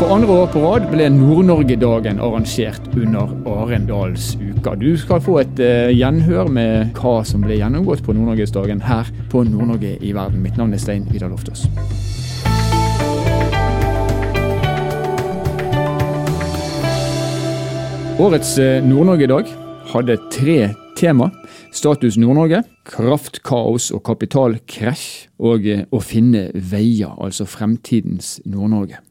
For andre år på rad ble Nord-Norge-dagen arrangert under Arendalsuka. Du skal få et uh, gjenhør med hva som ble gjennomgått på Nord-Norgesdagen her på Nord-Norge i verden. Mitt navn er Stein Vidar Loftaas. Årets uh, Nord-Norge-dag hadde tre tema. Status Nord-Norge, kraftkaos og kapitalkrasj, og uh, å finne veier, altså fremtidens Nord-Norge.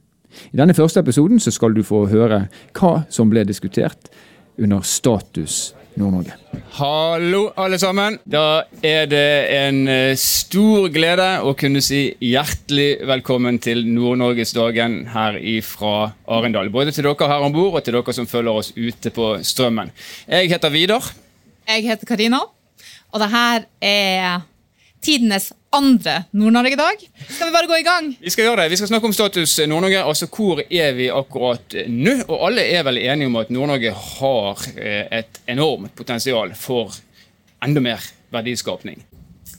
I denne første episoden så skal du få høre hva som ble diskutert under Status Nord-Norge. Hallo, alle sammen. Da er det en eh, stor glede å kunne si hjertelig velkommen til Nord-Norgesdagen her fra Arendal. Både til dere her om bord og til dere som følger oss ute på strømmen. Jeg heter Vidar. Jeg heter Karina. Og det her er tidenes andre Nord-Norge-dag. Skal vi bare gå i gang? Vi skal gjøre det. Vi skal snakke om status Nord-Norge. Altså hvor er vi akkurat nå? Og alle er vel enige om at Nord-Norge har eh, et enormt potensial for enda mer verdiskapning.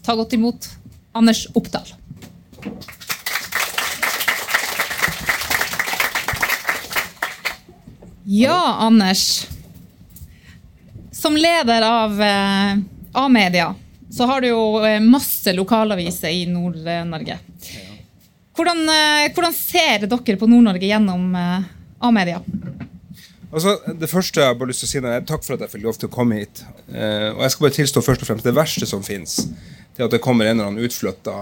Ta godt imot Anders Oppdal. Ja, Anders. Som leder av eh, A-media så har du jo eh, masse lokalaviser i Nord-Norge. Hvordan, eh, hvordan, ser dere på Nord-Norge gjennom eh, A-media? Altså, det første jeg har lyst til å si er Takk for at jeg fikk lov til å komme hit. Og jeg skal bare tilstå først og fremst Det verste som fins, det at det kommer en eller annen utflytta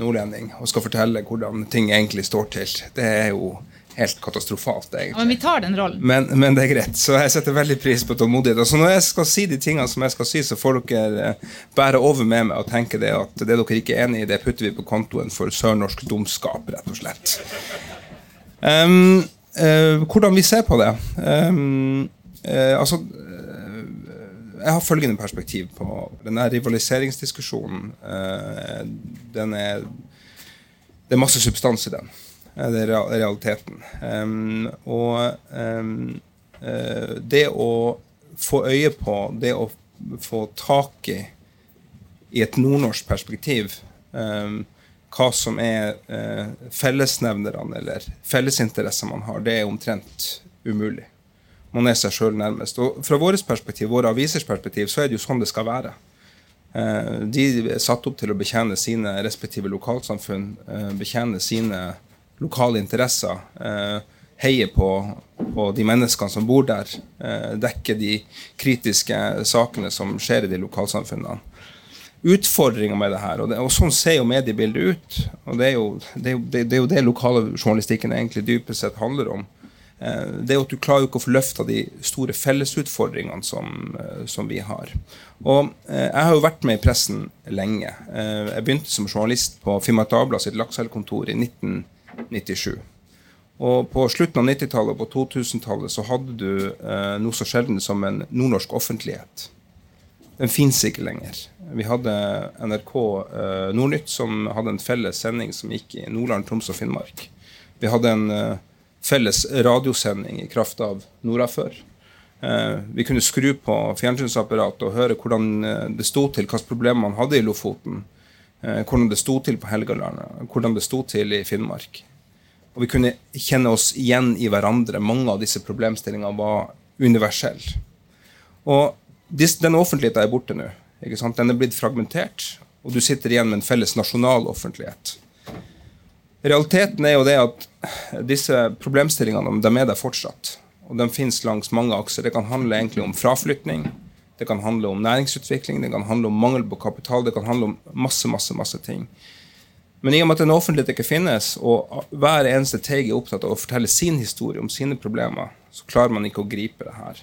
nordlending og skal fortelle hvordan ting egentlig står til. Det er jo helt katastrofalt, egentlig. men vi tar den rollen. Men, men, det er greit. Så jeg setter veldig pris på tålmodighet. Så når jeg skal si de tingene som jeg skal si, så får dere eh, bære over med meg og tenke det at det dere ikke er enig i, det putter vi på kontoen for sørnorsk dumskap, rett og slett. Um, uh, hvordan vi ser på det um, uh, Altså jeg har følgende perspektiv på denne rivaliseringsdiskusjonen. Den er, det er masse substans i den. Det er realiteten. Um, og um, uh, det å få øye på, det å få tak i, i et nordnorsk perspektiv, um, hva som er uh, fellesnevnerne eller fellesinteresser man har, det er omtrent umulig. Man er seg sjøl nærmest. Og fra vårt perspektiv, våre avisers perspektiv, så er det jo sånn det skal være. Uh, de er satt opp til å betjene sine respektive lokalsamfunn, betjene sine lokale interesser. Eh, heie på, på, de menneskene som bor der. Eh, dekke de kritiske sakene som skjer i de lokalsamfunnene. Utfordringa med det her, og, det, og, sånn ser jo mediebildet ut. og Det er jo det, er det, er jo det lokale journalistikken egentlig dypest sett handler om. Eh, det er jo at Du klarer jo ikke å få løfta de store fellesutfordringene som, som vi har. Og Jeg har jo vært med i pressen lenge. Jeg begynte som journalist på Finnmark Dagblad sitt Lakselvkontor i 1990. 97. Og på slutten av 90-tallet og på 2000-tallet så hadde du eh, noe så sjelden som en nordnorsk offentlighet. Den fins ikke lenger. Vi hadde NRK eh, Nordnytt som hadde en felles sending som gikk i Nordland, Troms og Finnmark. Vi hadde en eh, felles radiosending i kraft av Nordafør. Eh, vi kunne skru på fjernsynsapparatet og høre hvordan eh, det sto til, hvilke problemer man hadde i Lofoten. Eh, hvordan det sto til på Helgaland, hvordan det sto til i Finnmark. Og vi kunne kjenne oss igjen i hverandre. Mange av disse problemstillingene var universelle. Og den offentligheten er borte nå. Den er blitt fragmentert, og du sitter igjen med en felles nasjonal offentlighet. Realiteten er jo det at disse problemstillingene de er der fortsatt. Og de finnes langs mange akser. Det kan handle egentlig om fraflytning. Det kan handle om næringsutvikling, det kan handle om mangel på kapital, det kan handle om masse, masse, masse ting. Men i og med at en offentlighet ikke finnes, og hver eneste teig er opptatt av å fortelle sin historie om sine problemer, så klarer man ikke å gripe det her.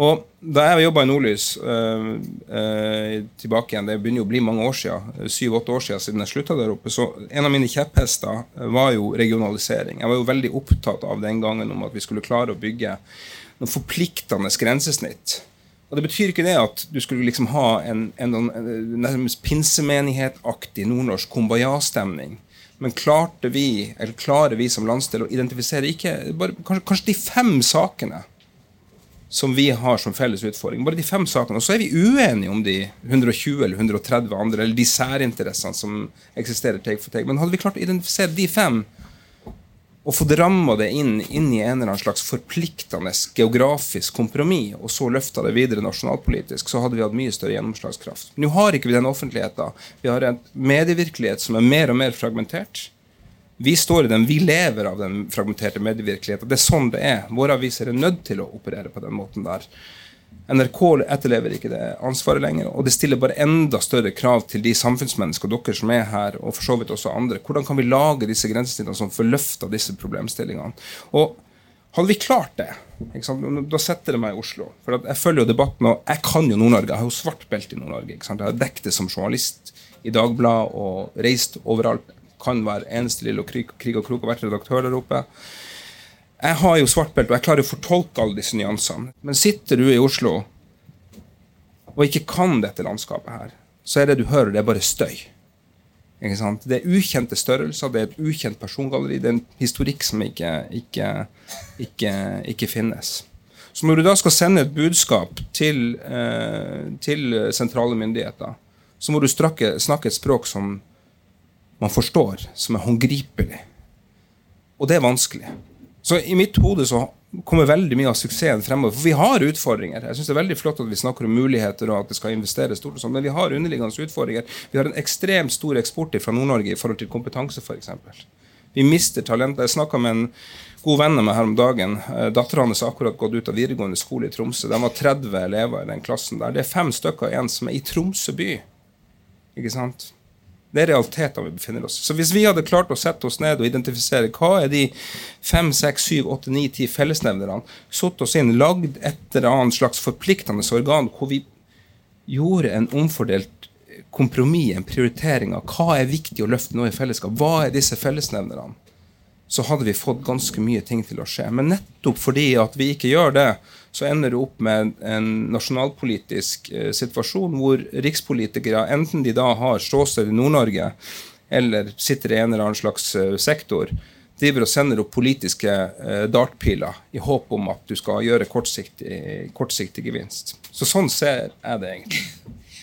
Og Da jeg jobba i Nordlys øh, øh, tilbake igjen, det begynner jo å bli mange år siden, syv-åtte år siden siden jeg slutta der oppe, så en av mine kjepphester var jo regionalisering. Jeg var jo veldig opptatt av den gangen om at vi skulle klare å bygge noen forpliktende grensesnitt og Det betyr ikke det at du skulle liksom ha en, en, en nærmest pinsemenighetaktig nordnorsk kumbaya-stemning. Men klarte vi, eller klarer vi som landsdel å identifisere ikke, bare, kanskje, kanskje, de fem sakene som vi har som felles utfordring. Bare de fem sakene. Og så er vi uenige om de 120 eller 130 andre, eller de særinteressene som eksisterer teg for teg. Men hadde vi klart å identifisere de fem, og fått ramma det inn, inn, i en eller annen slags forpliktende geografisk kompromiss, og så løfta det videre nasjonalpolitisk, så hadde vi hatt mye større gjennomslagskraft. Nå har ikke vi den offentligheten. Vi har en medievirkelighet som er mer og mer fragmentert. Vi står i den, vi lever av den fragmenterte medievirkeligheten. Det er sånn det er. Våre aviser er nødt til å operere på den måten der. NRK etterlever ikke det ansvaret lenger. Og det stiller bare enda større krav til de samfunnsmennesker, dere som er her, og for så vidt også andre. Hvordan kan vi lage disse grensesnittene som får løfta disse problemstillingene? Og hadde vi klart det, da setter det meg i Oslo. For jeg følger jo debatten, og jeg kan jo Nord-Norge. Jeg har jo svart belte i Nord-Norge. Jeg har dekket det som journalist i Dagbladet og reist overalt. Kan hver eneste lille krig, krig og krok og vært redaktør der oppe. Jeg har jo svart belte, og jeg klarer å fortolke alle disse nyansene. Men sitter du i Oslo og ikke kan dette landskapet her, så er det du hører, det er bare støy. Ikke sant? Det er ukjente størrelser, det er et ukjent persongalleri, det er en historikk som ikke, ikke, ikke, ikke finnes. Så når du da skal sende et budskap til, eh, til sentrale myndigheter, så må du strakke, snakke et språk som man forstår, som er håndgripelig. Og det er vanskelig. Så i mitt hode så kommer veldig mye av suksessen fremover. For vi har utfordringer. Jeg synes Det er veldig flott at vi snakker om muligheter og at det skal investeres stort, og sånt, men vi har underliggende utfordringer. Vi har en ekstremt stor eksport fra Nord-Norge i forhold til kompetanse, f.eks. Vi mister talent. Jeg snakka med en god venn av meg her om dagen. Eh, Dattera hans har akkurat gått ut av videregående skole i Tromsø. De var 30 elever i den klassen der. Det er fem stykker igjen som er i Tromsø by. Ikke sant? Det er realitetene vi befinner oss. Så hvis vi hadde klart å sette oss ned og identifisere hva er de fem, seks, syv, åtte, ni, ti fellesnevnerne, satt oss inn, lagd et eller annet slags forpliktende organ hvor vi gjorde en omfordelt kompromiss, en prioritering av hva er viktig å løfte nå i fellesskap, hva er disse fellesnevnerne, så hadde vi fått ganske mye ting til å skje. Men nettopp fordi at vi ikke gjør det, så ender du opp med en nasjonalpolitisk eh, situasjon hvor rikspolitikere, enten de da har ståsted i Nord-Norge eller sitter i en eller annen slags eh, sektor, driver og sender opp politiske eh, dartpiler i håp om at du skal gjøre kortsiktig, kortsiktig gevinst. Så sånn ser jeg det egentlig.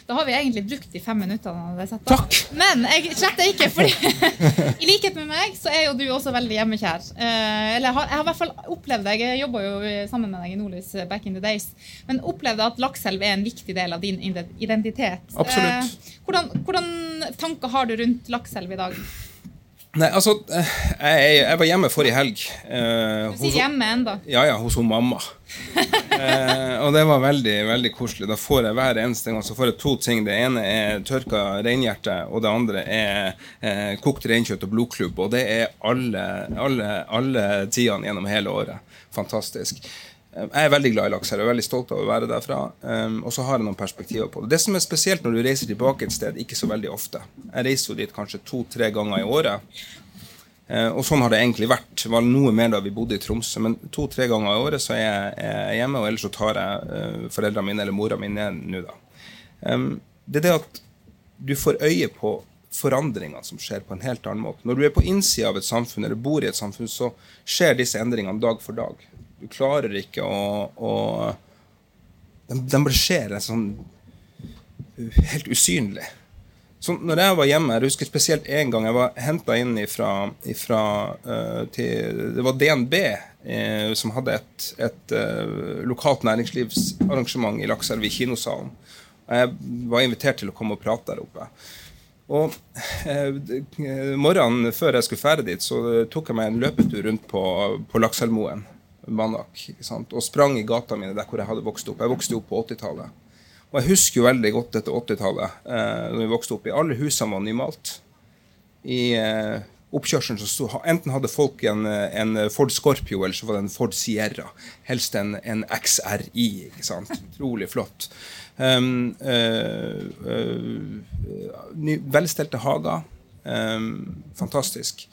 Da har vi egentlig brukt de fem minuttene. Takk! Men jeg sletter ikke, fordi i likhet med meg så er jo du også veldig hjemmekjær. Eh, eller jeg har, jeg har i hvert fall opplevd det. Jeg jobba jo sammen med deg i Nordlys back in the days. Men opplevde at Lakselv er en viktig del av din identitet. Absolutt. Eh, hvordan, hvordan tanker har du rundt Lakselv i dag? Nei, altså eh, Jeg, jeg var hjemme forrige helg. Eh, du sier hjemme enda? Ja, ja, hos hun mamma. eh, og det var veldig veldig koselig. Da får jeg hver eneste gang så får jeg to ting. Det ene er tørka reinhjerte, og det andre er eh, kokt reinkjøtt og blodklubb. Og det er alle, alle, alle tidene gjennom hele året. Fantastisk. Jeg er veldig glad i laks her. Jeg er veldig stolt av å være derfra. Um, og så har jeg noen perspektiver på det. Det som er spesielt når du reiser tilbake et sted, ikke så veldig ofte. Jeg reiser jo dit kanskje to-tre ganger i året. Uh, og sånn har det egentlig vært. Det var noe mer da vi bodde i Tromsø. Men to-tre ganger i året så er jeg, hjemme, og ellers så tar jeg uh, foreldrene mine eller mora mi ned nå, da. Um, det er det at du får øye på forandringene som skjer på en helt annen måte. Når du er på innsida av et samfunn eller bor i et samfunn, så skjer disse endringene dag for dag. Du klarer ikke å, å de, de bare skjer sånn helt usynlig. Så når jeg var hjemme, jeg husker spesielt én gang jeg var henta inn ifra, ifra uh, til, Det var DNB uh, som hadde et, et uh, lokalt næringslivsarrangement i Lakselv, i kinosalen. Jeg var invitert til å komme og prate der oppe. Og morgenen før jeg skulle ferde dit, så tok jeg meg en løpetur rundt på, på Lakselvmoen. Banak. Og sprang i gata mine der hvor jeg hadde vokst opp. Jeg vokste opp på 80-tallet. Og jeg husker jo veldig godt dette 80-tallet. Eh, vi vokste opp i Alle husene var nymalt. I eh, oppkjørselen så stod, Enten hadde folk en, en, Ford Scorpio, eller så var det en Ford Sierra. Helst en, en XRI. ikke sant? Utrolig flott. Um, uh, uh, velstelte hager. Um, fantastisk.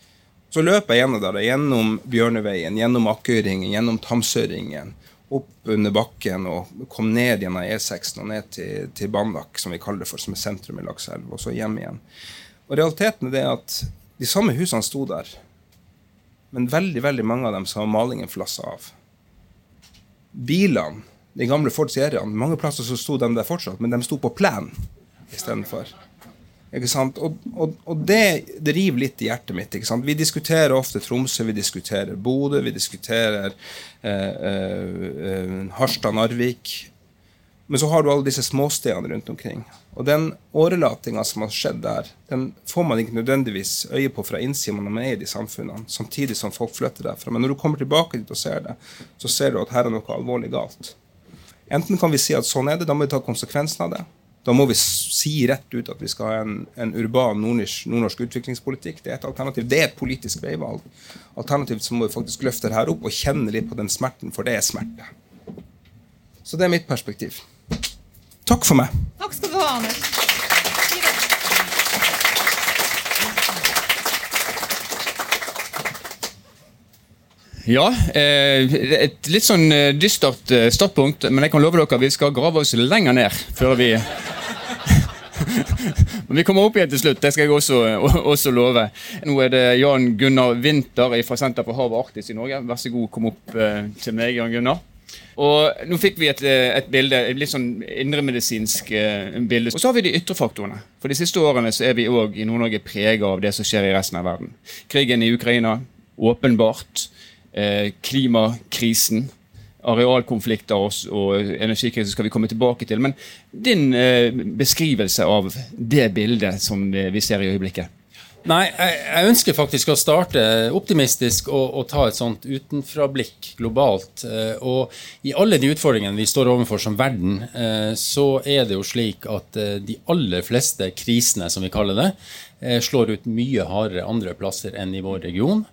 Så løp jeg gjennom der, gjennom Bjørneveien, gjennom Akkøyringen, gjennom Tamsøringen, opp under bakken og kom ned gjennom E6 og ned til, til Bandak, som vi kaller det for, som er sentrum i Lakselv, og så hjem igjen. Og Realiteten er det at de samme husene sto der, men veldig veldig mange av dem så var malingen flassa av. Bilene, de gamle Ford Sierraene, mange plasser så sto de der fortsatt, men de sto på plen istedenfor. Ikke sant? Og, og, og det, det river litt i hjertet mitt. Ikke sant? Vi diskuterer ofte Tromsø, vi diskuterer Bodø, vi diskuterer eh, eh, eh Harstad-Narvik. Men så har du alle disse småstedene rundt omkring. Og den årelatinga som har skjedd der, den får man ikke nødvendigvis øye på fra innsida når man er i de samfunnene, samtidig som folk flytter derfra. Men når du kommer tilbake dit og ser det, så ser du at her er noe alvorlig galt. Enten kan vi si at sånn er det, da må vi ta konsekvensen av det. Da må vi si rett ut at vi skal ha en, en urban nordnorsk, nordnorsk, utviklingspolitikk. Det er et alternativ. Det er et politisk veivalg. Alternativt så må vi faktisk løfte det her opp og kjenne litt på den smerten, for det er smerte. Så det er mitt perspektiv. Takk for meg. Takk skal du ha, Anders. Ja, eh, et litt sånn eh, dystert eh, startpunkt, men jeg kan love dere at vi skal grave oss lenger ned før vi Men vi kommer opp igjen til slutt, det skal jeg også, også love. Nå er det Jan Gunnar Winther fra Senter for hav og Arktis i Norge. Vær så god, kom opp til meg, Jan Gunnar. Og Nå fikk vi et, et bilde, et litt sånn indremedisinsk bilde. Og så har vi de ytre faktorene. For de siste årene så er vi òg i Nord-Norge prega av det som skjer i resten av verden. Krigen i Ukraina, åpenbart. Eh, klimakrisen, arealkonflikter og, og energikrise skal vi komme tilbake til. Men din eh, beskrivelse av det bildet som vi ser i øyeblikket? Nei, jeg, jeg, ønsker faktisk å starte optimistisk og, og ta et sånt utenfrablikk globalt. Eh, og i alle de utfordringene vi står overfor som verden, så er det jo slik at de aller fleste krisene, som vi kaller det, slår ut mye hardere andre plasser enn i vår region.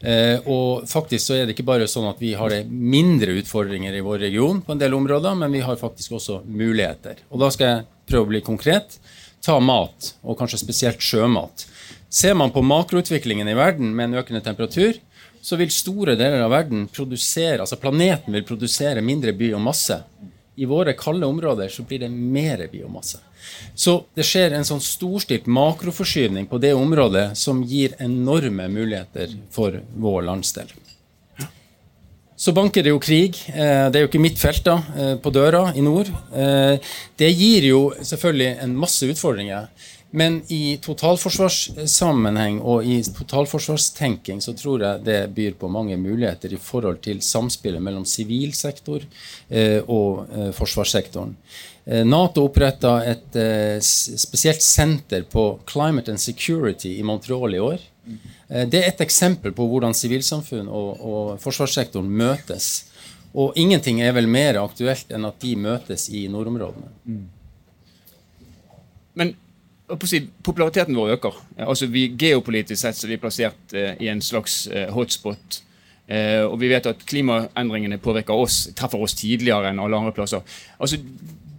Eh, og faktisk så er det ikke bare sånn at vi har mindre utfordringer i vår region, på en del områder, men vi har faktisk også muligheter. Og Da skal jeg prøve å bli konkret. Ta mat, og kanskje spesielt sjømat. Ser man på makroutviklingen i verden med en økende temperatur, så vil store deler av verden produsere, altså planeten vil produsere mindre biomasse. I våre kalde områder så blir det mer biomasse. Så det skjer en sånn storstilt makroforskyvning på det området som gir enorme muligheter for vår landsdel. Så banker det jo krig. Eh, det er jo ikke mitt felt da, eh, på døra i nord. Eh, det gir jo selvfølgelig en masse utfordringer. Men i totalforsvarssammenheng og i totalforsvarstenking så tror jeg det byr på mange muligheter i forhold til samspillet mellom sivil sektor og forsvarssektoren. Eh, Nato oppretta et eh, spesielt senter på Climate and Security i Montreal i år. Eh, det er et eksempel på hvordan sivilsamfunn og, og, forsvarssektoren møtes. Og ingenting er vel mer aktuelt enn at de møtes i nordområdene. Men populariteten vår øker. Altså vi, Geopolitisk sett så er vi plassert eh, i en slags eh, hotspot. Eh, og vi vet at klimaendringene påvirker oss, treffer oss tidligere enn alle andre plasser. Altså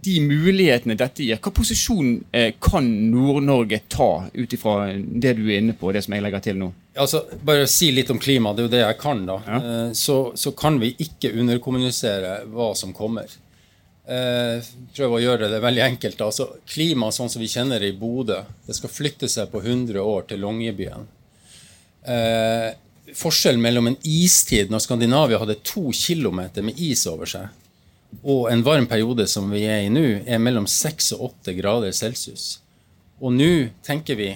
de mulighetene dette gir. Hva posisjon eh, kan Nord-Norge ta ut ifra det du er inne på, det som jeg legger til nå? Altså, bare si litt om klima. Det er jo det jeg kan. da. Ja. Eh, så, så, kan vi ikke underkommunisere hva som kommer. Eh, prøve å gjøre det veldig enkelt. Altså, klima sånn som vi kjenner det i Bodø, det skal flytte seg på 100 år til Longyearbyen. Eh, forskjellen mellom en istid når Skandinavia hadde to kilometer med is over seg, og en varm periode som vi er i nå, er mellom 6 og 8 grader celsius. Og nå tenker vi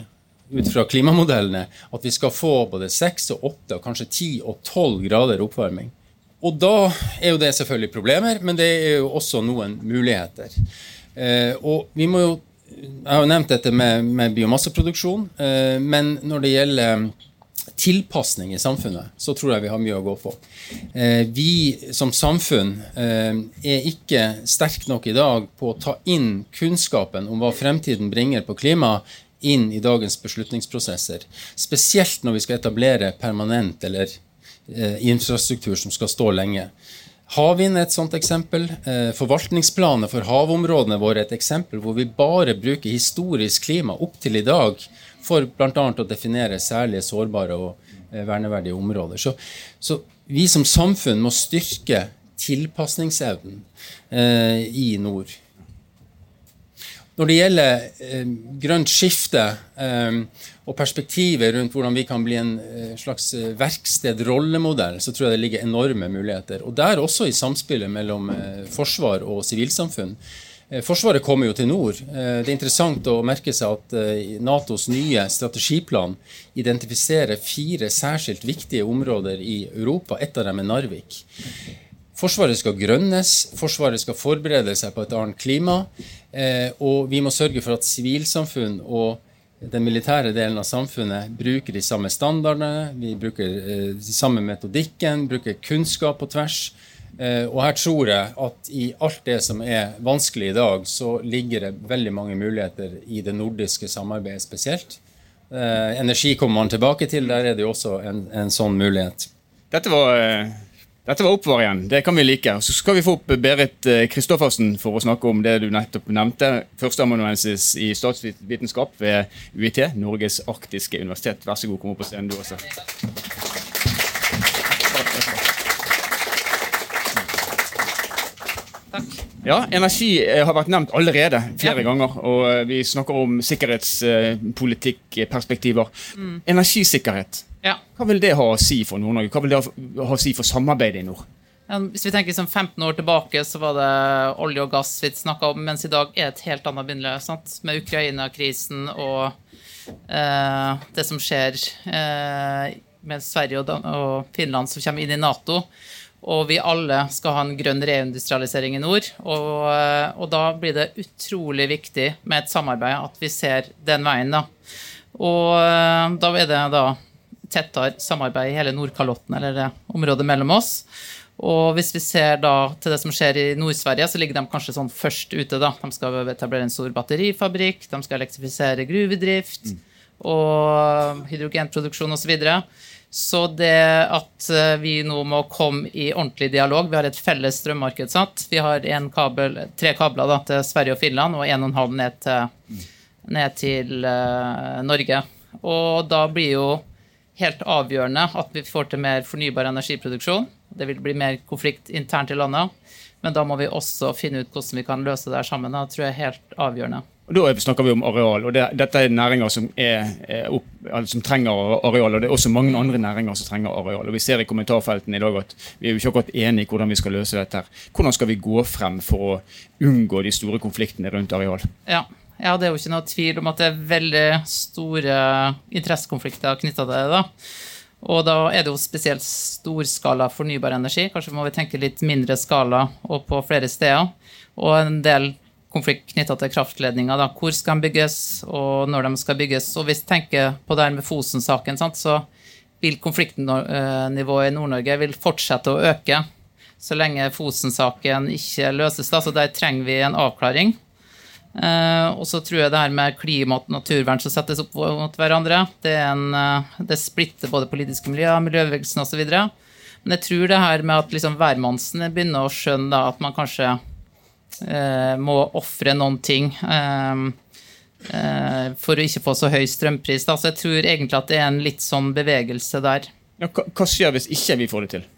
ut fra klimamodellene at vi skal få både 6 og 8 og kanskje 10 og 12 grader oppvarming. Og da er jo det selvfølgelig problemer, men det er jo også noen muligheter. Eh, og vi må jo Jeg har jo nevnt dette med, med biomasseproduksjon, eh, men når det gjelder tilpasning i samfunnet, så tror jeg vi har mye å gå på. Eh, vi som samfunn eh, er ikke sterke nok i dag på å ta inn kunnskapen om hva fremtiden bringer på klima, inn i dagens beslutningsprosesser. Spesielt når vi skal etablere permanent eller eh, infrastruktur som skal stå lenge. Havvind er et sånt eksempel. Forvaltningsplaner for havområdene våre er et eksempel hvor vi bare bruker historisk klima opp til i dag for bl.a. å definere særlige sårbare og eh, verneverdige områder. Så, så, vi som samfunn må styrke tilpasningsevnen eh, i nord. Når det gjelder eh, grønt skifte eh, og perspektivet rundt hvordan vi kan bli en eh, slags eh, verksted, rollemodell, så tror jeg det ligger enorme muligheter. Og der også i samspillet mellom forsvar og sivilsamfunn. Forsvaret kommer jo til nord. Det er interessant å merke seg at Natos nye strategiplan identifiserer fire særskilt viktige områder i Europa. Ett av dem er Narvik. Forsvaret skal grønnes, Forsvaret skal forberede seg på et annet klima. Eh, og vi må sørge for at sivilsamfunn og den militære delen av samfunnet bruker de samme standardene, vi bruker eh, de samme metodikken, bruker kunnskap på tvers. Eh, og her tror jeg at i alt det som er vanskelig i dag, så ligger det veldig mange muligheter i det nordiske samarbeidet spesielt. energi kommer man tilbake til, der er det jo også en, en sånn mulighet. Dette var dette var oppvar igjen. Det kan vi like. Så skal vi få opp Berit Kristoffersen eh, for å snakke om det du nettopp nevnte. Førsteamanuensis i statsvitenskap ved UiT, Norges arktiske universitet. Vær så god, kom opp på scenen du også. Takk. Ja, Energi eh, har vært nevnt allerede flere ja. ganger. og eh, Vi snakker om sikkerhetspolitikkperspektiver. Mm. Energisikkerhet. Ja. Hva vil det ha å si for Nord-Norge? Hva vil det ha å si for samarbeidet i nord? Hvis vi tenker liksom 15 år tilbake, så var det olje og gass vi snakka om, mens i dag er det et helt annet bilde. Med Ukraina-krisen og eh, det som skjer eh, med Sverige og, og, Finland som kommer inn i Nato. Og vi alle skal ha en grønn reindustrialisering i nord. Og, eh, og da blir det utrolig viktig med et samarbeid, at vi ser den veien, da. Og eh, da er det da tettere samarbeid i hele Nordkalotten, eller det området mellom oss. Og hvis vi ser da til det som skjer i Nord-Sverige, så ligger de kanskje sånn først ute. da. De skal etablere en stor batterifabrikk, de skal elektrifisere gruvedrift mm. og hydrogenproduksjon osv. Så, videre. Så det at eh, vi nå må komme i ordentlig dialog Vi har et felles strømmarked. satt, Vi har kabel, tre kabler da, til Sverige og Finland og en og en halv ned til, ned til uh, Norge. Og da blir jo helt avgjørende at vi får til mer fornybar energiproduksjon. Det vil bli mer konflikt internt i landet. Men da må vi også finne ut hvordan vi kan løse det her sammen. Det tror jeg er helt avgjørende. Da snakker vi om areal. og det, Dette er næringer som, er, er opp, som, trenger areal. og Det er også mange andre næringer som trenger areal. og Vi ser i kommentarfeltene i dag at vi er jo ikke akkurat enige i hvordan vi skal løse dette. her. Hvordan skal vi gå frem for å unngå de store konfliktene rundt areal? Ja, ja, det er jo ikke noe tvil om at det er veldig store interessekonflikter knytta til det. da. Og da er det jo spesielt storskala fornybar energi. Kanskje må vi tenke litt mindre skala og på flere steder. Og en del konflikt knytta til kraftledninger. Da. Hvor skal de bygges, og når de skal bygges. Og hvis vi tenker på det her med Fosen-saken, så vil konfliktnivået i Nord-Norge fortsette å øke så lenge Fosen-saken ikke løses. Da. Så der trenger vi en avklaring. Uh, og så tror jeg det her med klima og naturvern som settes opp mot hverandre, det, en, uh, det splitter både politiske miljøer, miljøbevegelsen osv. Men jeg tror det her med at liksom hvermannsen begynner å skjønne da, at man kanskje må ofre noen ting for å ikke få så høy strømpris. Da. Så jeg tror egentlig at det er en litt sånn bevegelse der. Ja, hva, skjer hvis ikke vi får det til?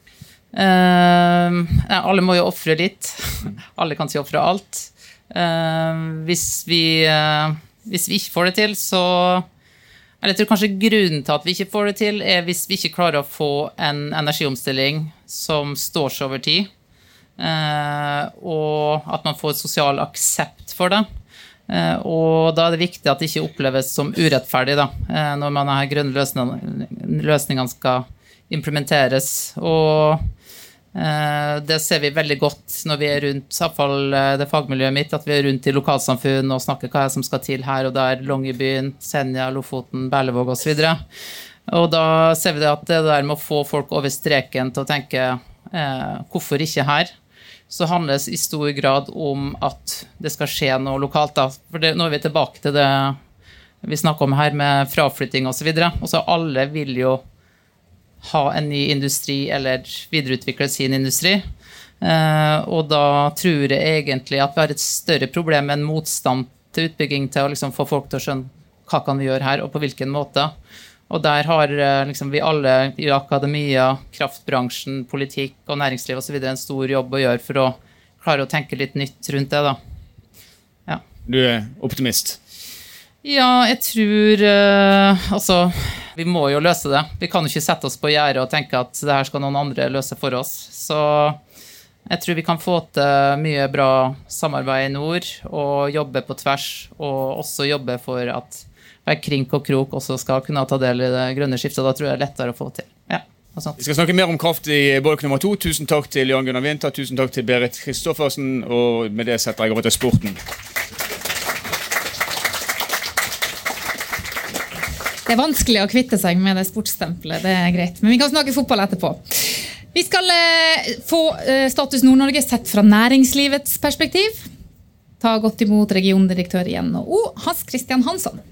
alle må jo ofre litt. alle kan ikke ofre alt. Eh, hvis vi, eh, hvis vi ikke får det til, så jeg tror kanskje grunnen til at vi ikke får det til, er hvis vi ikke klarer å få en energiomstilling som står seg over tid, eh, og at man får sosial aksept for det. Og da er det viktig at det ikke oppleves som urettferdig da, når man har grønne løsningene skal implementeres. Og Eh, det ser vi veldig godt når vi er rundt iallfall fall det fagmiljøet mitt, at vi er rundt i lokalsamfunn og snakker hva som skal til her og der. Longyearbyen, Senja, Lofoten, Berlevåg osv. Og, og da ser vi det at det der med å få folk over streken til å tenke eh, hvorfor ikke her, så handler det i stor grad om at det skal skje noe lokalt. Da. For det, nå er vi tilbake til det vi snakker om her med fraflytting osv. Alle vil jo ha en ny industri eller videreutvikle sin industri. Eh, og da tror jeg egentlig at vi har et større problem enn motstand til utbygging til å liksom få folk til å skjønne hva kan vi gjøre her, og på hvilken måte. Og der har uh, liksom, vi alle i akademia, kraftbransjen, politikk og næringsliv osv. en stor jobb å gjøre for å klare å tenke litt nytt rundt det. da. Ja. Du er optimist? Ja, jeg tror uh, Altså vi må jo løse det. Vi kan jo ikke sette oss på gjerdet og tenke at det her skal noen andre løse for oss. Så Jeg tror vi kan få til mye bra samarbeid i nord, og jobbe på tvers. Og også jobbe for at hver krink og krok også skal kunne ta del i det grønne skiftet. Da tror jeg det er lettere å få til. Ja. Vi skal snakke mer om kraft i bolk nummer to. Tusen takk til Jan Gunnar Winther, tusen takk til Berit Christoffersen, og med det setter jeg over til sporten. Det er vanskelig å kvitte seg med det sportsstempelet, det er greit. Men vi kan snakke fotball etterpå. Vi skal eh, få eh, Status Nord-Norge sett fra næringslivets perspektiv. Ta godt imot regiondirektør i NHO, Hans Christian Hansson.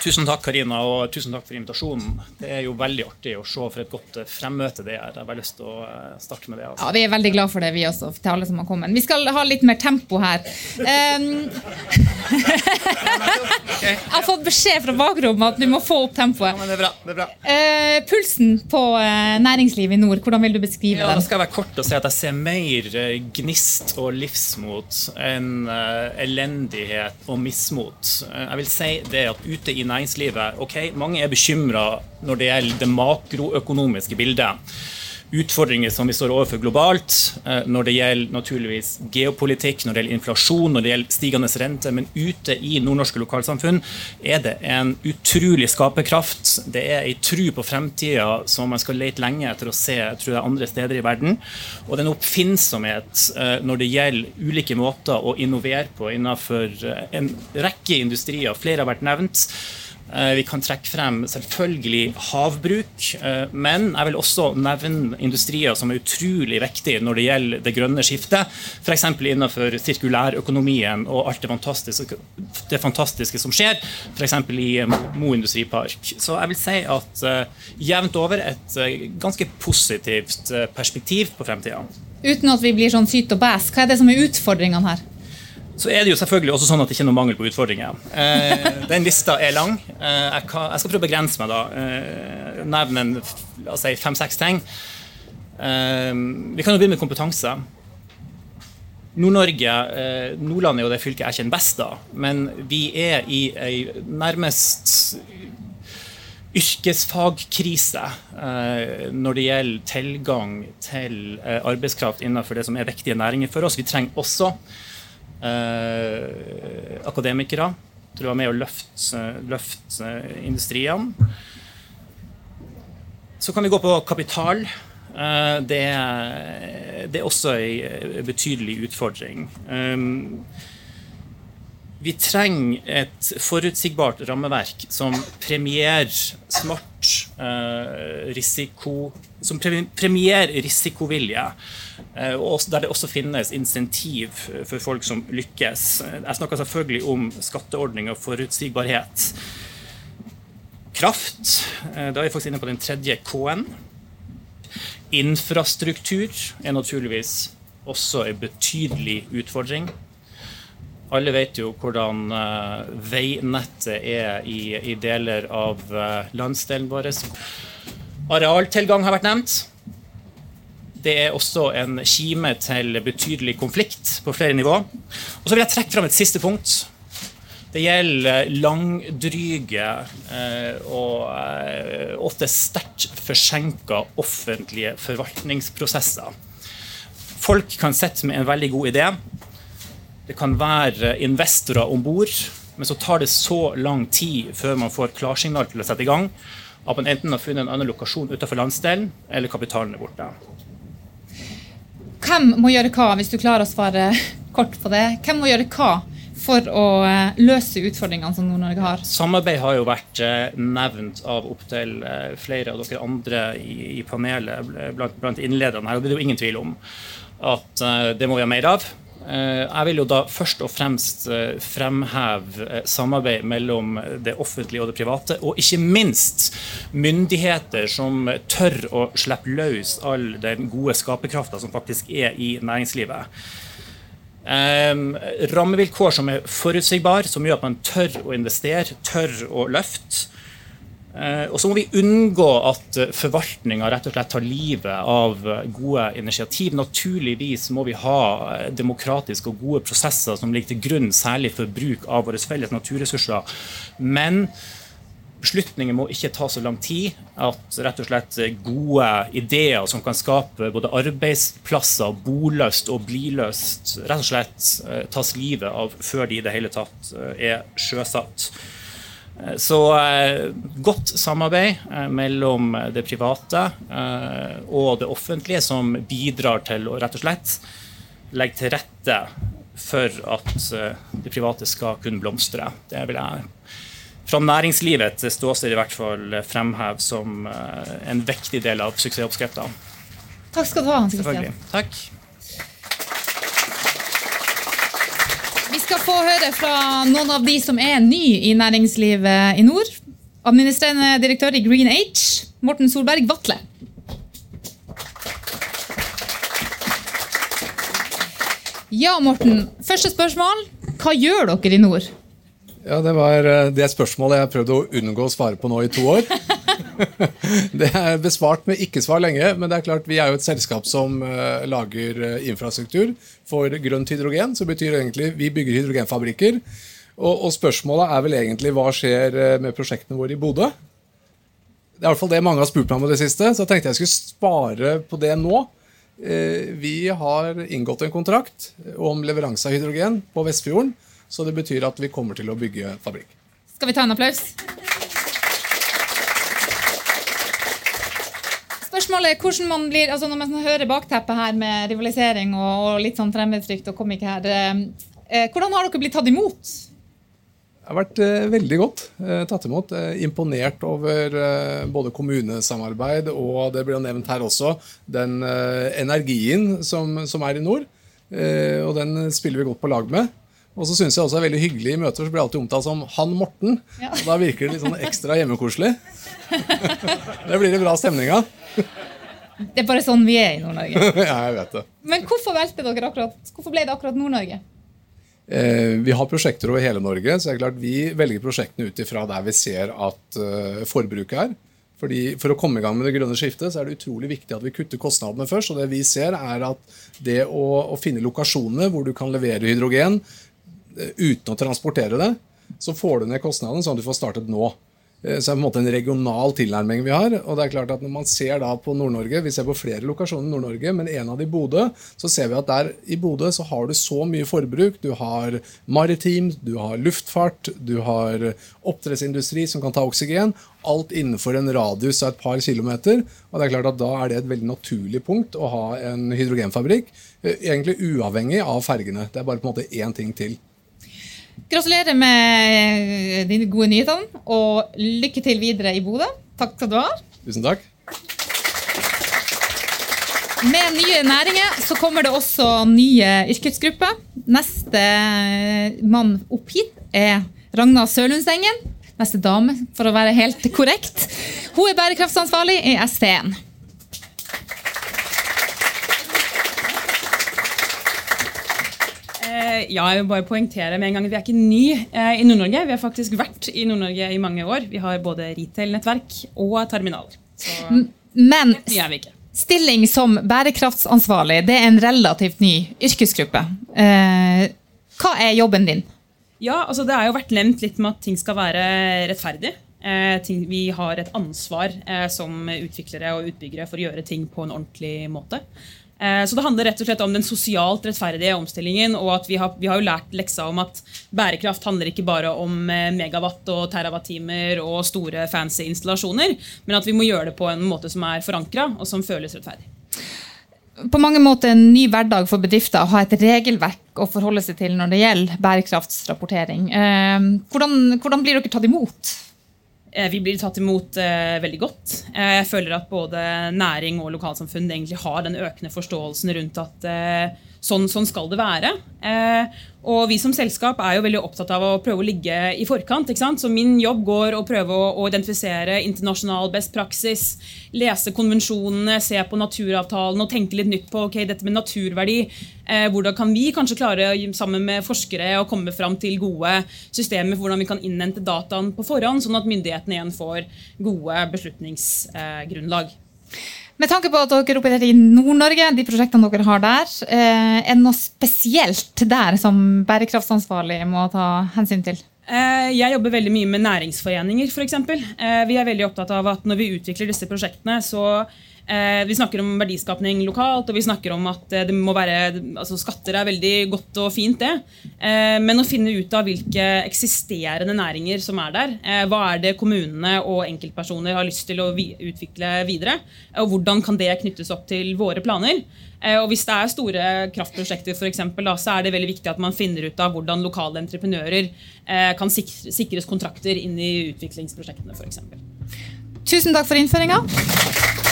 Tusen takk, Karina, og tusen takk for invitasjonen. Det er jo veldig artig å se for et godt eh, fremmøte det er. Jeg har bare lyst til å eh, starte med det. Altså. Ja, Vi er veldig glad for det, vi også, til alle som har kommet. Vi skal ha litt mer tempo her. Um, jeg har fått beskjed fra bakrommet at vi må få opp tempoet. Men det er bra. det er bra. Uh, pulsen på næringslivet i nord, hvordan vil du beskrive Ja, da den? skal jeg være kort og si at jeg ser mer gnist og livsmot enn elendighet og mismot. Jeg vil si det at ute i næringslivet ok, Mange er bekymra når det gjelder det makroøkonomiske bildet. Utfordringer som vi står overfor globalt, eh, når det gjelder naturligvis geopolitikk, når det gjelder inflasjon, når det gjelder stigende rente. Men ute i nordnorske lokalsamfunn er det en utrolig skaperkraft. Det er ei tru på fremtida som man skal lete lenge etter å se jeg tror jeg, andre steder i verden. Og det er en oppfinnsomhet eh, når det gjelder ulike måter å innovere på innenfor eh, en rekke industrier. Flere har vært nevnt. Eh, Vi kan trekke frem selvfølgelig havbruk, eh, men jeg vil også nevne industrier som er utrolig viktige når det gjelder det grønne skiftet. F.eks. innenfor sirkulærøkonomien og alt det fantastiske, det fantastiske som skjer, f.eks. i eh, Mo industripark. Så jeg vil si at jevnt over et ganske positivt perspektiv på fremtida. Uten at vi blir sånn syt og bæs, hva er det som er utfordringene her? Så er det jo selvfølgelig også sånn at det ikke er noe mangel på utfordringer. Eh, den lista er lang. Eh, jeg, kan, jeg skal prøve å begrense meg, da. Eh, nevne si fem-seks ting. Eh, vi kan jo begynne med kompetanse. Nord-Norge, eh, Nordland er jo det fylket jeg kjenner best, da. Men vi er i ei nærmest yrkesfagkrise eh, når det gjelder tilgang til arbeidskraft innenfor det som er viktige næringer for oss. Vi trenger også akademikere til å være med og løfte, løfte industriene. Så kan vi gå på kapital. Eh, det, er, også en betydelig utfordring. Vi trenger et forutsigbart rammeverk som premierer smart eh, risiko Som premierer risikovilje. eh, og der det også finnes insentiv for folk som lykkes. Jeg snakker selvfølgelig om skatteordning og forutsigbarhet. Kraft. eh, da er vi faktisk inne på den tredje K-en. Infrastruktur er naturligvis også en betydelig utfordring. Alle vet jo hvordan eh, veinettet er i, i deler av eh, landsdelen vår. Arealtilgang har vært nevnt. Det er også en kime til betydelig konflikt på flere nivå. Og så vil jeg trekke fram et siste punkt. Det gjelder langdryge eh, og eh, ofte sterkt forsinka offentlige forvaltningsprosesser. Folk kan sitte med en veldig god idé. Det kan være investorer om bord, men så tar det så lang tid før man får klarsignal til å sette i gang at man enten har funnet en annen lokasjon utenfor landsdelen, eller kapitalen er borte. Hvem må gjøre hva, hvis du klarer å svare kort på det? Hvem må gjøre hva for å eh, løse utfordringene som Nord-Norge har? Samarbeid har jo vært eh, nevnt av opptil eh, flere av dere andre i, panelet blant, innlederne her, og det er det jo ingen tvil om at det må vi ha mer av. Eh, Jeg vil jo da først og fremst eh, fremheve eh, samarbeid mellom det offentlige og det private, og ikke minst myndigheter som tør å slippe løs all den gode skaperkrafta som faktisk er i næringslivet. Rammevilkår som er forutsigbare, som gjør at man tør å investere, tør å løfte. Eh, og så må vi unngå at uh, forvaltninga rett og slett tar livet av eh, gode initiativ. Naturligvis må vi ha eh, demokratiske og gode prosesser som ligger til grunn særlig for bruk av våre felles naturressurser. Men beslutninger må ikke ta så lang tid. At rett og slett gode ideer som kan skape både arbeidsplasser, bolyst og bliløst, rett og slett eh, tas livet av før de i det hele tatt eh, er sjøsatt. Eh, så godt samarbeid mellom det private og det offentlige som bidrar til å rett og slett legge til rette for at det private skal kunne blomstre. Det vil jeg fra næringslivet ståsted i hvert fall fremheve som eh, en viktig del av suksessoppskrifta. Takk skal du ha, Hans Christian. Takk. Skal få høre fra noen av de som er ny i næringslivet i nord. Administrerende direktør i Green Age, Morten Solberg Vatle. Ja, Morten. Første spørsmål. Hva gjør dere i nord? Ja, Det var eh, det spørsmålet jeg prøvde å unngå å svare på nå i to år. det er besvart med ikke-svar lenge, men det er klart vi er jo et selskap som uh, lager uh, infrastruktur for grønt hydrogen. Så betyr egentlig vi bygger hydrogenfabrikker. Og, og spørsmålet er vel egentlig hva skjer uh, med prosjektene våre i Bodø? Det er i hvert fall det mange har spurt meg om i det siste, så jeg tenkte jeg skulle spare på det nå. Vi har inngått en kontrakt om leveranse av hydrogen på Vestfjorden. Så det betyr at vi kommer til å bygge fabrikk. Skal vi ta en applaus? Spørsmålet er hvordan man blir, altså Når man hører bakteppet her med rivalisering og, og litt sånn fremmedfrykt og komikk her, eh, eh, hvordan har dere blitt tatt imot? Det har vært eh, veldig godt eh, tatt imot. Eh, imponert over eh, både kommunesamarbeid og det ble nevnt her også, den energien som, som, er i nord. og den spiller vi godt på lag med. Og så syns jeg også det er veldig hyggelig i møter så blir jeg alltid omtalt som han Morten. Ja. Og da virker det litt sånn ekstra hjemmekoselig. det blir det bra stemning av. Det er bare sånn vi er i Nord-Norge. ja, jeg vet det. Men hvorfor valgte dere akkurat, hvorfor ble det akkurat Nord-Norge? Eh, vi har prosjekter over hele Norge, så det er klart vi velger prosjektene ut ifra der vi ser at uh, forbruket er. Fordi For å komme i gang med det grønne skiftet så er det utrolig viktig at vi kutter kostnadene først. og Det vi ser er at det å, å finne lokasjoner hvor du kan levere hydrogen Eh, uten å transportere det, så får du ned kostnaden sånn at du får startet nå. Eh, så det er på en måte en regional tilnærming vi har. og det er klart at Når man ser da på Nord-Norge, vi ser på flere lokasjoner i Nord-Norge, men en av de i Bodø, så ser vi at der i Bodø så har du så mye forbruk. Du har maritim, du har luftfart, du har oppdrettsindustri som kan ta oksygen. Alt innenfor en radius av et par kilometer. og det er klart at Da er det et veldig naturlig punkt å ha en hydrogenfabrikk. Eh, egentlig uavhengig av fergene. Det er bare på en måte én ting til. Gratulerer med dine gode nyhetene, og lykke til videre i Bodø. Takk skal du ha. Tusen takk. Med nye næringer så kommer det også nye yrkesgrupper. Neste mann opp hit er Ragna Sørlundsengen. Neste dame, for å være helt korrekt. Hun er bærekraftsansvarlig i STN. Ja, jeg vil bare poengtere med en gang at vi er ikke ny eh, i Nord-Norge. Vi har faktisk vært i Nord-Norge i mange år. Vi har både retail-nettverk og terminaler. Så Men stilling som bærekraftsansvarlig det er en relativt ny yrkesgruppe. Eh, hva er jobben din? Ja, altså Det har jo vært nevnt litt med at ting skal være rettferdig. Eh, vi har et ansvar eh, som utviklere og utbyggere for å gjøre ting på en ordentlig måte. Eh, så det handler rett og slett om den sosialt rettferdige omstillingen. og at Vi har, vi har jo lært leksa om at bærekraft handler ikke bare om eh, megawatt og terawattimer og store fancy installasjoner, men at vi må gjøre det på en måte som er forankra og som føles rettferdig. På mange måter en ny hverdag for bedrifter å ha et regelverk å forholde seg til når det gjelder bærekraftsrapportering. Eh, hvordan, hvordan blir dere tatt imot? Eh, vi blir tatt imot eh, veldig godt. Eh, jeg føler at både næring og lokalsamfunn egentlig har den økende forståelsen rundt at sånn, sånn, skal det være. Eh, og vi som selskap er jo veldig opptatt av å prøve å ligge i forkant. Så min jobb går å prøve å, å identifisere internasjonal best praksis, lese konvensjonene, se på naturavtalen og tenke litt nytt på okay, dette med naturverdi. Eh, hvordan kan vi kanskje klare sammen med forskere å komme fram til gode systemer hvordan vi kan innhente dataen på forhånd, sånn at myndighetene igjen får gode beslutningsgrunnlag. Med tanke på at dere opererer i Nord-Norge, de prosjektene dere har der, eh, er det noe spesielt der som bærekraftsansvarlig må ta hensyn til? Eh, Jeg jobber veldig mye med næringsforeninger, f.eks. Vi er veldig opptatt av at når vi utvikler disse prosjektene, så eh, Vi snakker om verdiskapning lokalt, og vi snakker om at eh, det må være altså Skatter er veldig godt og fint, det. Eh, Men å finne ut av hvilke eksisterende næringer som er der, eh, hva er det kommunene og enkeltpersoner har lyst til å vi utvikle videre, og hvordan kan det knyttes opp til våre planer. Eh, Og Hvis det er store kraftprosjekter, for eksempel, da, så er det veldig viktig at man finner ut av hvordan lokale entreprenører eh, kan sikres kontrakter inn i utviklingsprosjektene. For eksempel. Tusen takk for innføringa.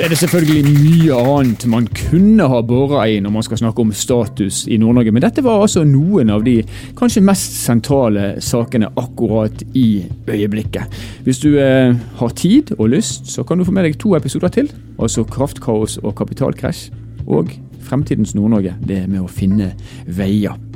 Er det selvfølgelig mye annet man kunne ha bora i når man skal snakke om status i Nord-Norge, men dette var altså noen av de kanskje mest sentrale sakene akkurat i øyeblikket. Hvis du eh, har tid og lyst, så kan du få med deg to episoder til. Altså Kraftkaos og kapitalkrasj. Og Fremtidens Nord-Norge, det med å finne veier.